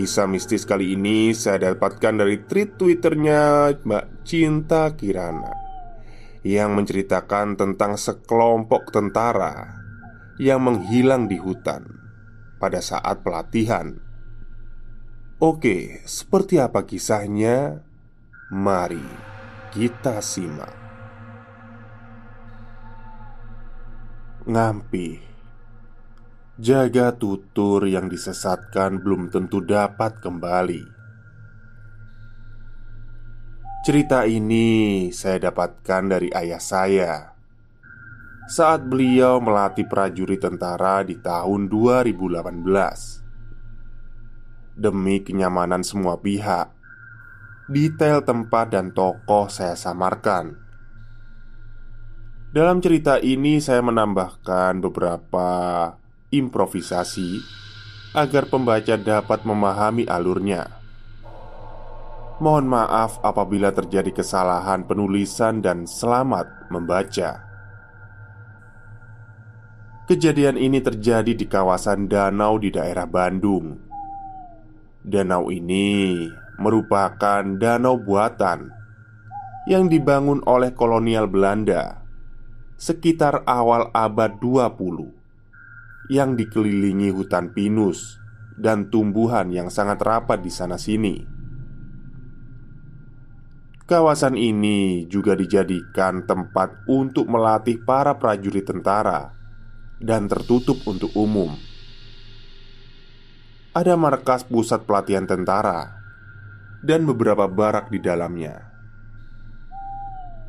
Kisah mistis kali ini saya dapatkan dari tweet twitternya Mbak Cinta Kirana Yang menceritakan tentang sekelompok tentara Yang menghilang di hutan Pada saat pelatihan. Oke, seperti apa kisahnya? Mari kita simak. Ngampi Jaga tutur yang disesatkan belum tentu dapat kembali. Cerita ini saya dapatkan dari ayah saya saat beliau melatih prajurit tentara di tahun 2018. Demi kenyamanan semua pihak, detail tempat dan tokoh saya samarkan. Dalam cerita ini, saya menambahkan beberapa improvisasi agar pembaca dapat memahami alurnya. Mohon maaf apabila terjadi kesalahan penulisan dan selamat membaca. Kejadian ini terjadi di kawasan danau di daerah Bandung. Danau ini merupakan danau buatan yang dibangun oleh kolonial Belanda sekitar awal abad 20 yang dikelilingi hutan pinus dan tumbuhan yang sangat rapat di sana-sini. Kawasan ini juga dijadikan tempat untuk melatih para prajurit tentara dan tertutup untuk umum. Ada markas pusat pelatihan tentara dan beberapa barak di dalamnya.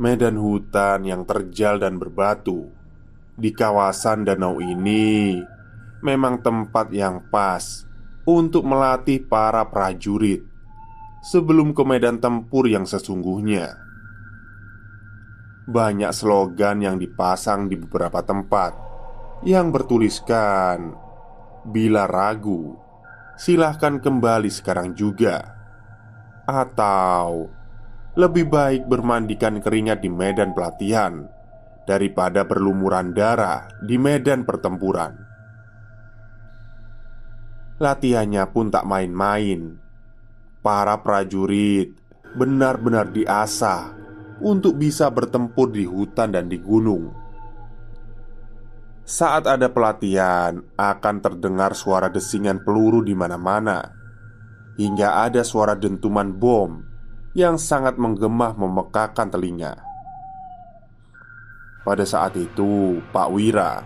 Medan hutan yang terjal dan berbatu di kawasan danau ini memang tempat yang pas untuk melatih para prajurit sebelum ke medan tempur yang sesungguhnya. Banyak slogan yang dipasang di beberapa tempat yang bertuliskan "Bila ragu, silahkan kembali sekarang juga." Atau lebih baik bermandikan keringat di medan pelatihan daripada berlumuran darah di medan pertempuran. Latihannya pun tak main-main. Para prajurit benar-benar diasah untuk bisa bertempur di hutan dan di gunung. Saat ada pelatihan, akan terdengar suara desingan peluru di mana-mana, hingga ada suara dentuman bom yang sangat menggema memekakan telinga. Pada saat itu, Pak Wira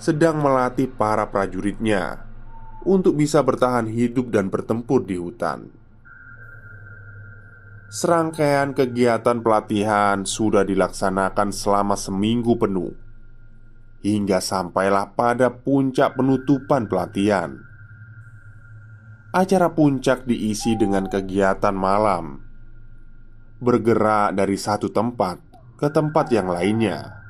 sedang melatih para prajuritnya untuk bisa bertahan hidup dan bertempur di hutan. Serangkaian kegiatan pelatihan sudah dilaksanakan selama seminggu penuh, hingga sampailah pada puncak penutupan pelatihan. Acara puncak diisi dengan kegiatan malam, bergerak dari satu tempat ke tempat yang lainnya.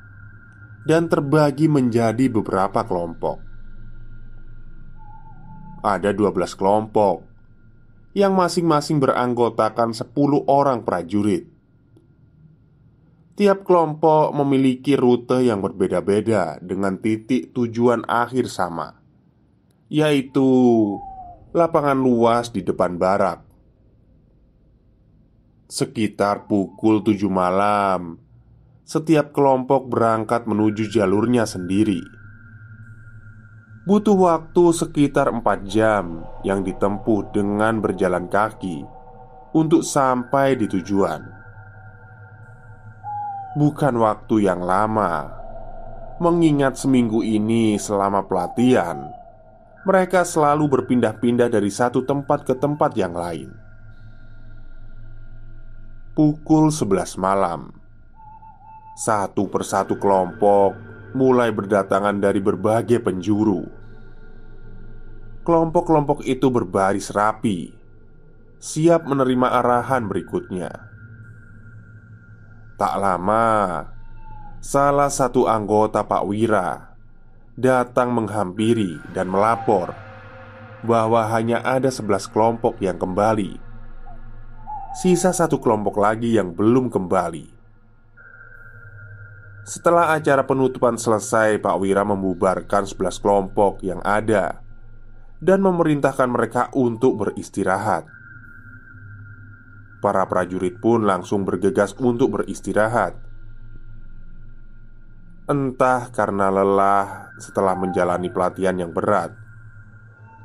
dan terbagi menjadi beberapa kelompok. Ada 12 kelompok yang masing-masing beranggotakan 10 orang prajurit. Tiap kelompok memiliki rute yang berbeda-beda dengan titik tujuan akhir sama, yaitu lapangan luas di depan barak. Sekitar pukul 7 malam, setiap kelompok berangkat menuju jalurnya sendiri. Butuh waktu sekitar 4 jam yang ditempuh dengan berjalan kaki untuk sampai di tujuan bukan waktu yang lama. Mengingat seminggu ini selama pelatihan, mereka selalu berpindah-pindah dari satu tempat ke tempat yang lain. Pukul 11 malam, satu persatu kelompok mulai berdatangan dari berbagai penjuru. Kelompok-kelompok itu berbaris rapi, siap menerima arahan berikutnya. Tak lama, salah satu anggota Pak Wira datang menghampiri dan melapor bahwa hanya ada 11 kelompok yang kembali. Sisa satu kelompok lagi yang belum kembali. Setelah acara penutupan selesai, Pak Wira membubarkan 11 kelompok yang ada dan memerintahkan mereka untuk beristirahat. Para prajurit pun langsung bergegas untuk beristirahat. Entah karena lelah setelah menjalani pelatihan yang berat,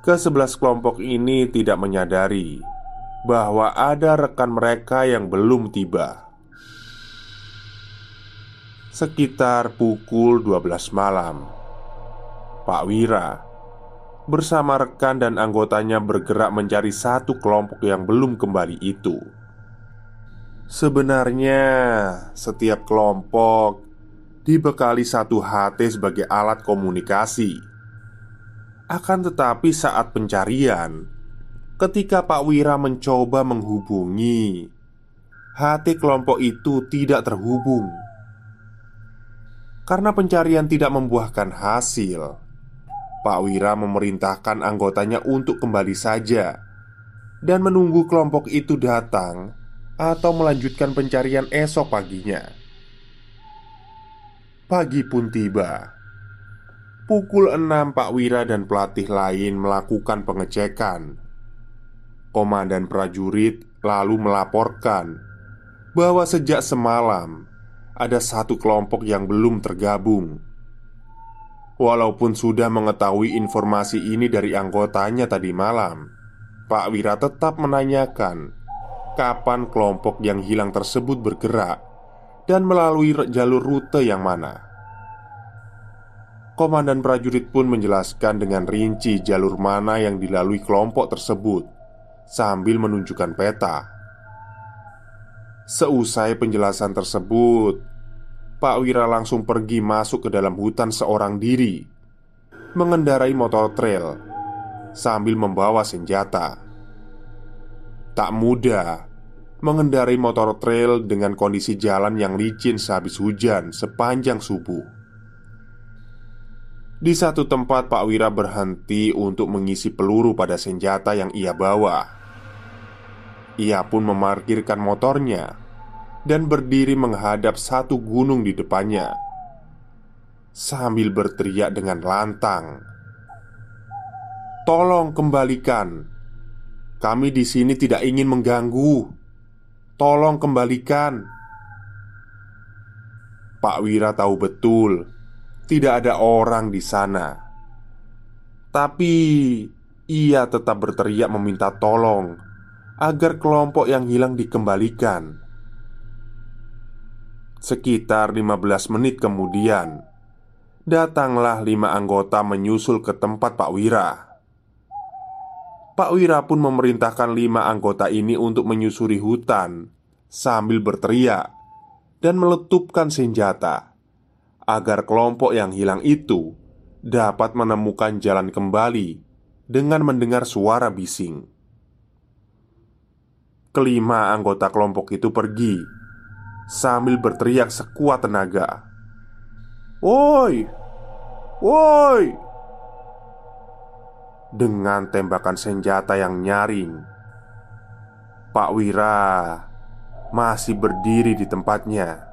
kesebelas kelompok ini tidak menyadari bahwa ada rekan mereka yang belum tiba. Sekitar pukul 12 malam, Pak Wira bersama rekan dan anggotanya bergerak mencari satu kelompok yang belum kembali itu. Sebenarnya, setiap kelompok dibekali satu HT sebagai alat komunikasi. Akan tetapi, saat pencarian, ketika Pak Wira mencoba menghubungi, HT kelompok itu tidak terhubung karena pencarian tidak membuahkan hasil. Pak Wira memerintahkan anggotanya untuk kembali saja dan menunggu kelompok itu datang atau melanjutkan pencarian esok paginya. Pagi pun tiba. Pukul 6 Pak Wira dan pelatih lain melakukan pengecekan. Komandan prajurit lalu melaporkan bahwa sejak semalam ada satu kelompok yang belum tergabung. Walaupun sudah mengetahui informasi ini dari anggotanya tadi malam, Pak Wira tetap menanyakan kapan kelompok yang hilang tersebut bergerak dan melalui jalur rute yang mana. Komandan prajurit pun menjelaskan dengan rinci jalur mana yang dilalui kelompok tersebut sambil menunjukkan peta. Seusai penjelasan tersebut, Pak Wira langsung pergi masuk ke dalam hutan seorang diri, mengendarai motor trail sambil membawa senjata. Tak mudah mengendarai motor trail dengan kondisi jalan yang licin sehabis hujan sepanjang subuh. Di satu tempat, Pak Wira berhenti untuk mengisi peluru pada senjata yang ia bawa. Ia pun memarkirkan motornya dan berdiri menghadap satu gunung di depannya sambil berteriak dengan lantang, "Tolong kembalikan! Kami di sini tidak ingin mengganggu." Tolong kembalikan Pak Wira tahu betul Tidak ada orang di sana Tapi Ia tetap berteriak meminta tolong Agar kelompok yang hilang dikembalikan Sekitar 15 menit kemudian Datanglah lima anggota menyusul ke tempat Pak Wira Pak Wira pun memerintahkan lima anggota ini untuk menyusuri hutan sambil berteriak dan meletupkan senjata agar kelompok yang hilang itu dapat menemukan jalan kembali dengan mendengar suara bising. Kelima anggota kelompok itu pergi sambil berteriak sekuat tenaga. Woi, woi, dengan tembakan senjata yang nyaring. Pak Wira masih berdiri di tempatnya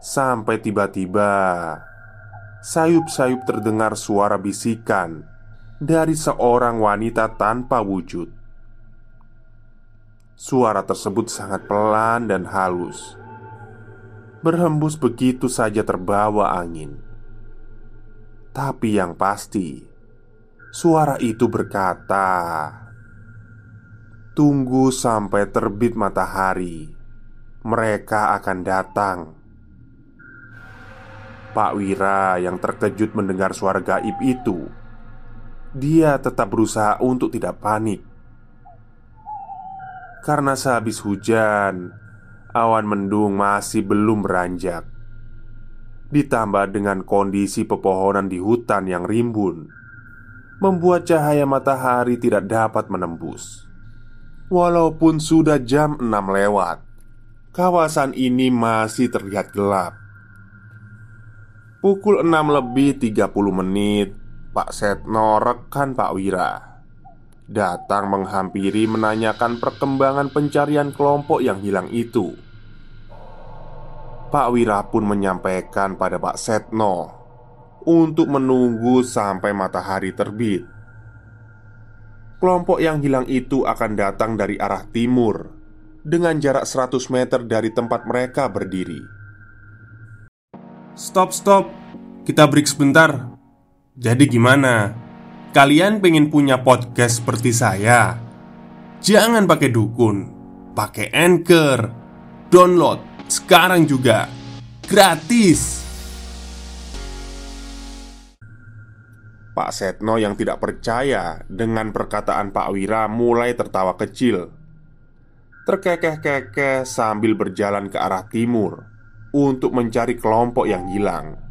sampai tiba-tiba sayup-sayup terdengar suara bisikan dari seorang wanita tanpa wujud. Suara tersebut sangat pelan dan halus, berhembus begitu saja terbawa angin. Tapi yang pasti, suara itu berkata, "Tunggu sampai terbit matahari, mereka akan datang." Pak Wira yang terkejut mendengar suara gaib itu, dia tetap berusaha untuk tidak panik. Karena sehabis hujan, awan mendung masih belum beranjak. Ditambah dengan kondisi pepohonan di hutan yang rimbun, membuat cahaya matahari tidak dapat menembus. Walaupun sudah jam 6 lewat, kawasan ini masih terlihat gelap. Pukul 6 lebih 30 menit Pak Setno rekan Pak Wira Datang menghampiri menanyakan perkembangan pencarian kelompok yang hilang itu Pak Wira pun menyampaikan pada Pak Setno Untuk menunggu sampai matahari terbit Kelompok yang hilang itu akan datang dari arah timur Dengan jarak 100 meter dari tempat mereka berdiri Stop, stop. Kita break sebentar. Jadi gimana? Kalian pengen punya podcast seperti saya? Jangan pakai dukun, pakai Anchor. Download sekarang juga. Gratis. Pak Setno yang tidak percaya dengan perkataan Pak Wira mulai tertawa kecil Terkekeh-kekeh sambil berjalan ke arah timur untuk mencari kelompok yang hilang.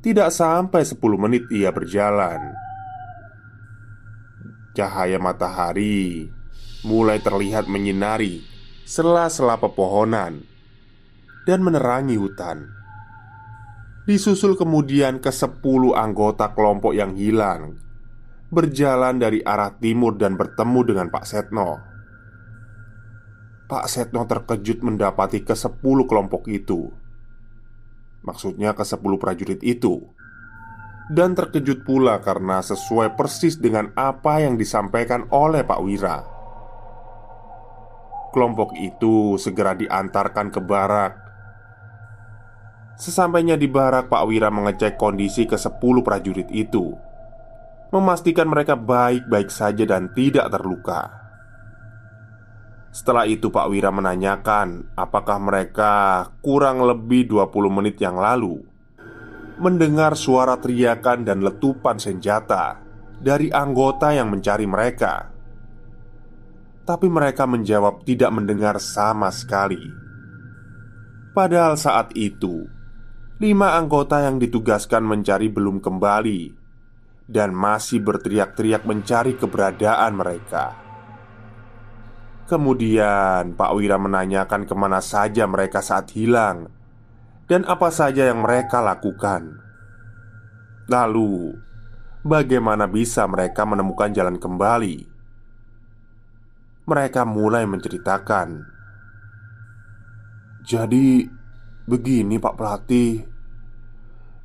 Tidak sampai 10 menit ia berjalan. Cahaya matahari mulai terlihat menyinari sela-sela pepohonan dan menerangi hutan. Disusul kemudian ke sepuluh anggota kelompok yang hilang Berjalan dari arah timur dan bertemu dengan Pak Setno Pak Setno terkejut mendapati ke sepuluh kelompok itu Maksudnya ke sepuluh prajurit itu. Dan terkejut pula karena sesuai persis dengan apa yang disampaikan oleh Pak Wira. Kelompok itu segera diantarkan ke barak. Sesampainya di barak Pak Wira mengecek kondisi ke sepuluh prajurit itu. Memastikan mereka baik-baik saja dan tidak terluka setelah itu Pak Wira menanyakan apakah mereka kurang lebih 20 menit yang lalu? Mendengar suara teriakan dan letupan senjata Dari anggota yang mencari mereka. Tapi mereka menjawab tidak mendengar sama sekali. Padahal saat itu Lima anggota yang ditugaskan mencari belum kembali Dan masih berteriak-teriak mencari keberadaan mereka Kemudian Pak Wira menanyakan ke mana saja mereka saat hilang Dan apa saja yang mereka lakukan. Lalu Bagaimana bisa mereka menemukan jalan kembali? Mereka mulai menceritakan. Jadi Begini Pak Pelatih.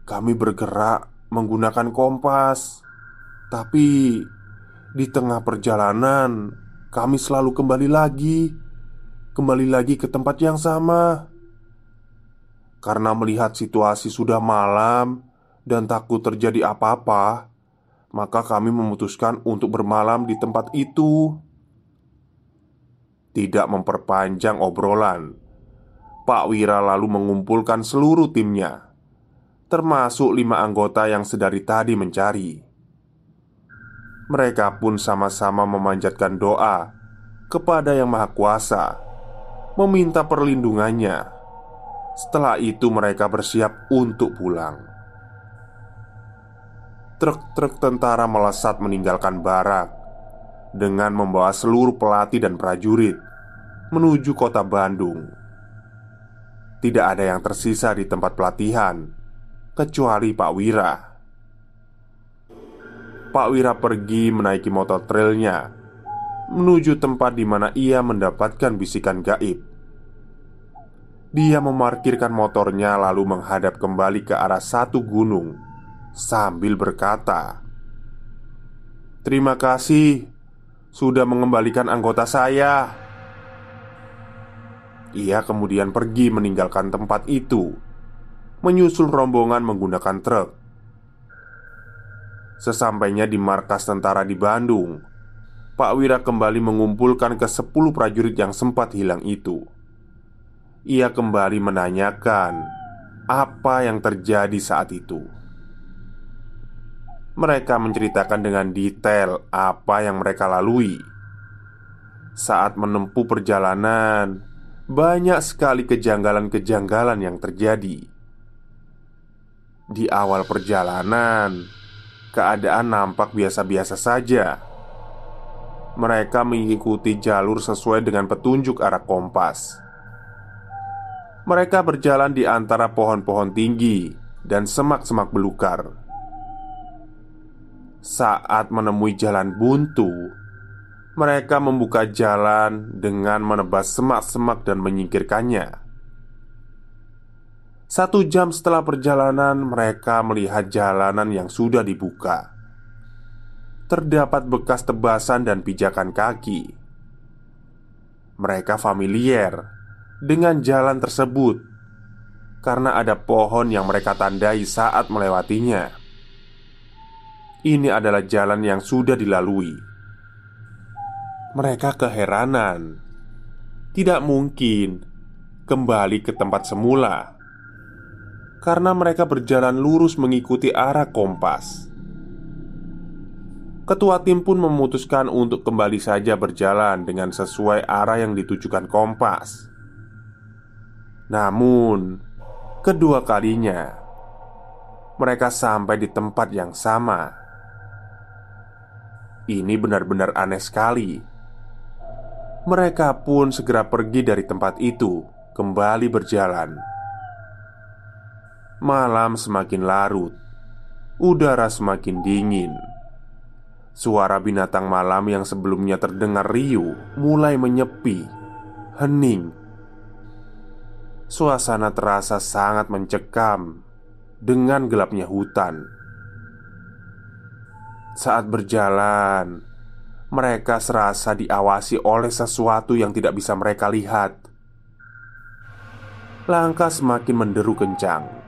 Kami bergerak menggunakan kompas Tapi Di tengah perjalanan kami selalu kembali lagi, kembali lagi ke tempat yang sama. Karena melihat situasi sudah malam dan takut terjadi apa-apa, maka kami memutuskan untuk bermalam di tempat itu. Tidak memperpanjang obrolan, Pak Wira lalu mengumpulkan seluruh timnya, termasuk lima anggota yang sedari tadi mencari. Mereka pun sama-sama memanjatkan doa kepada Yang Maha Kuasa, meminta perlindungannya. Setelah itu, mereka bersiap untuk pulang. Truk-truk tentara melesat meninggalkan barak dengan membawa seluruh pelatih dan prajurit menuju kota Bandung. tidak ada yang tersisa di tempat pelatihan kecuali Pak Wira. Pak Wira pergi menaiki motor trailnya menuju tempat di mana ia mendapatkan bisikan gaib. Dia memarkirkan motornya lalu menghadap kembali ke arah satu gunung sambil berkata, "Terima kasih sudah mengembalikan anggota saya." Ia kemudian pergi meninggalkan tempat itu, menyusul rombongan menggunakan truk. Sesampainya di markas tentara di Bandung, Pak Wira kembali mengumpulkan ke sepuluh prajurit yang sempat hilang itu. Ia kembali menanyakan apa yang terjadi saat itu. Mereka menceritakan dengan detail apa yang mereka lalui saat menempuh perjalanan. Banyak sekali kejanggalan-kejanggalan yang terjadi di awal perjalanan. Keadaan nampak biasa-biasa saja mereka mengikuti jalur sesuai dengan petunjuk arah kompas. Mereka berjalan di antara pohon-pohon tinggi dan semak-semak belukar. Saat menemui jalan buntu, mereka membuka jalan dengan menebas semak-semak dan menyingkirkannya. Satu jam setelah perjalanan, mereka melihat jalanan yang sudah dibuka terdapat bekas tebasan dan pijakan kaki. Mereka familiar dengan jalan tersebut karena ada pohon yang mereka tandai saat melewatinya. Ini adalah jalan yang sudah dilalui. Mereka keheranan, tidak mungkin kembali ke tempat semula karena mereka berjalan lurus mengikuti arah kompas. Ketua tim pun memutuskan untuk kembali saja berjalan dengan sesuai arah yang ditujukan kompas. Namun, kedua kalinya mereka sampai di tempat yang sama. Ini benar-benar aneh sekali. Mereka pun segera pergi dari tempat itu, kembali berjalan. Malam semakin larut, udara semakin dingin. Suara binatang malam yang sebelumnya terdengar riuh mulai menyepi, hening. Suasana terasa sangat mencekam dengan gelapnya hutan. Saat berjalan, mereka serasa diawasi oleh sesuatu yang tidak bisa mereka lihat. Langkah semakin menderu kencang,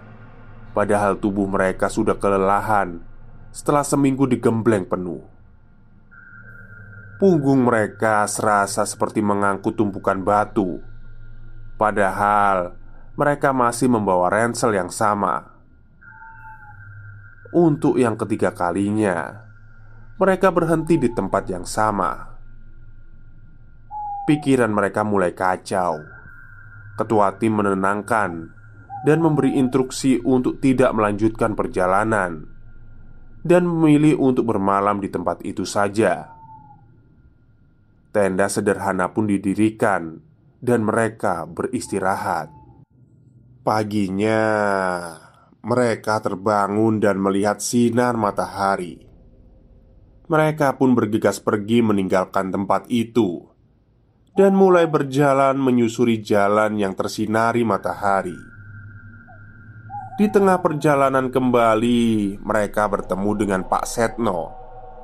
padahal tubuh mereka sudah kelelahan setelah seminggu digembleng penuh. Punggung mereka serasa seperti mengangkut tumpukan batu, padahal mereka masih membawa ransel yang sama. Untuk yang ketiga kalinya, mereka berhenti di tempat yang sama. Pikiran mereka mulai kacau. Ketua tim menenangkan dan memberi instruksi untuk tidak melanjutkan perjalanan dan memilih untuk bermalam di tempat itu saja. Tenda sederhana pun didirikan dan mereka beristirahat. Paginya, mereka terbangun dan melihat sinar matahari. Mereka pun bergegas pergi meninggalkan tempat itu dan mulai berjalan menyusuri jalan yang tersinari matahari. Di tengah perjalanan kembali, mereka bertemu dengan Pak Setno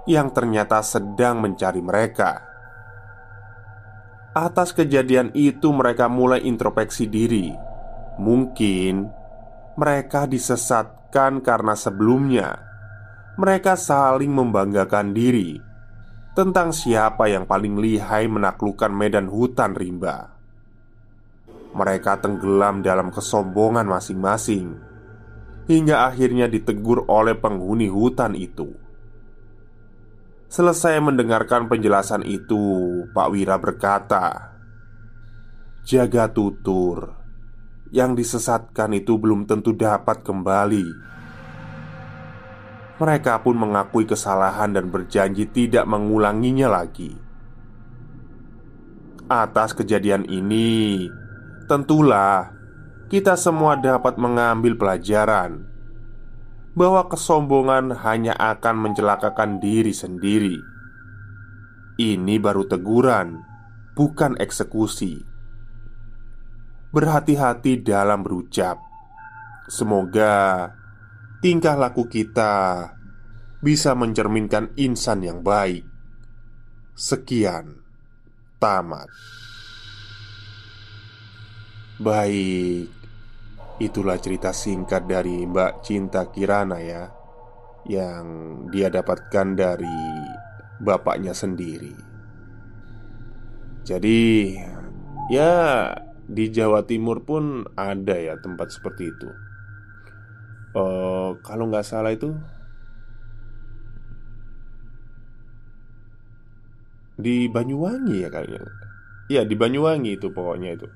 yang ternyata sedang mencari mereka. Atas kejadian itu, mereka mulai introspeksi diri. Mungkin mereka disesatkan karena sebelumnya mereka saling membanggakan diri tentang siapa yang paling lihai menaklukkan medan hutan rimba. Mereka tenggelam dalam kesombongan masing-masing hingga akhirnya ditegur oleh penghuni hutan itu. Selesai mendengarkan penjelasan itu, Pak Wira berkata, "Jaga tutur yang disesatkan itu belum tentu dapat kembali." Mereka pun mengakui kesalahan dan berjanji tidak mengulanginya lagi. Atas kejadian ini, tentulah kita semua dapat mengambil pelajaran bahwa kesombongan hanya akan mencelakakan diri sendiri. Ini baru teguran, bukan eksekusi. Berhati-hati dalam berucap. Semoga tingkah laku kita bisa mencerminkan insan yang baik. Sekian, tamat. Baik, itulah cerita singkat dari Mbak Cinta Kirana ya Yang dia dapatkan dari bapaknya sendiri. Jadi ya di Jawa Timur pun ada ya tempat seperti itu. Uh, Kalau nggak salah itu Di Banyuwangi ya kayaknya. Ya di Banyuwangi itu pokoknya itu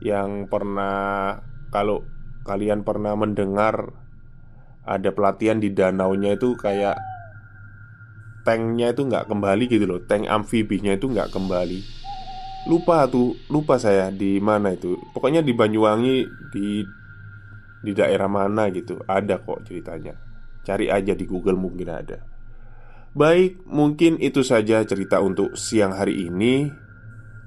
yang pernah kalau kalian pernah mendengar ada pelatihan di danaunya itu kayak tanknya itu nggak kembali gitu loh tank amfibinya itu nggak kembali. Lupa tuh lupa saya di mana itu. Pokoknya di Banyuwangi di di daerah mana gitu ada kok ceritanya. Cari aja di Google mungkin ada. Baik mungkin itu saja cerita untuk siang hari ini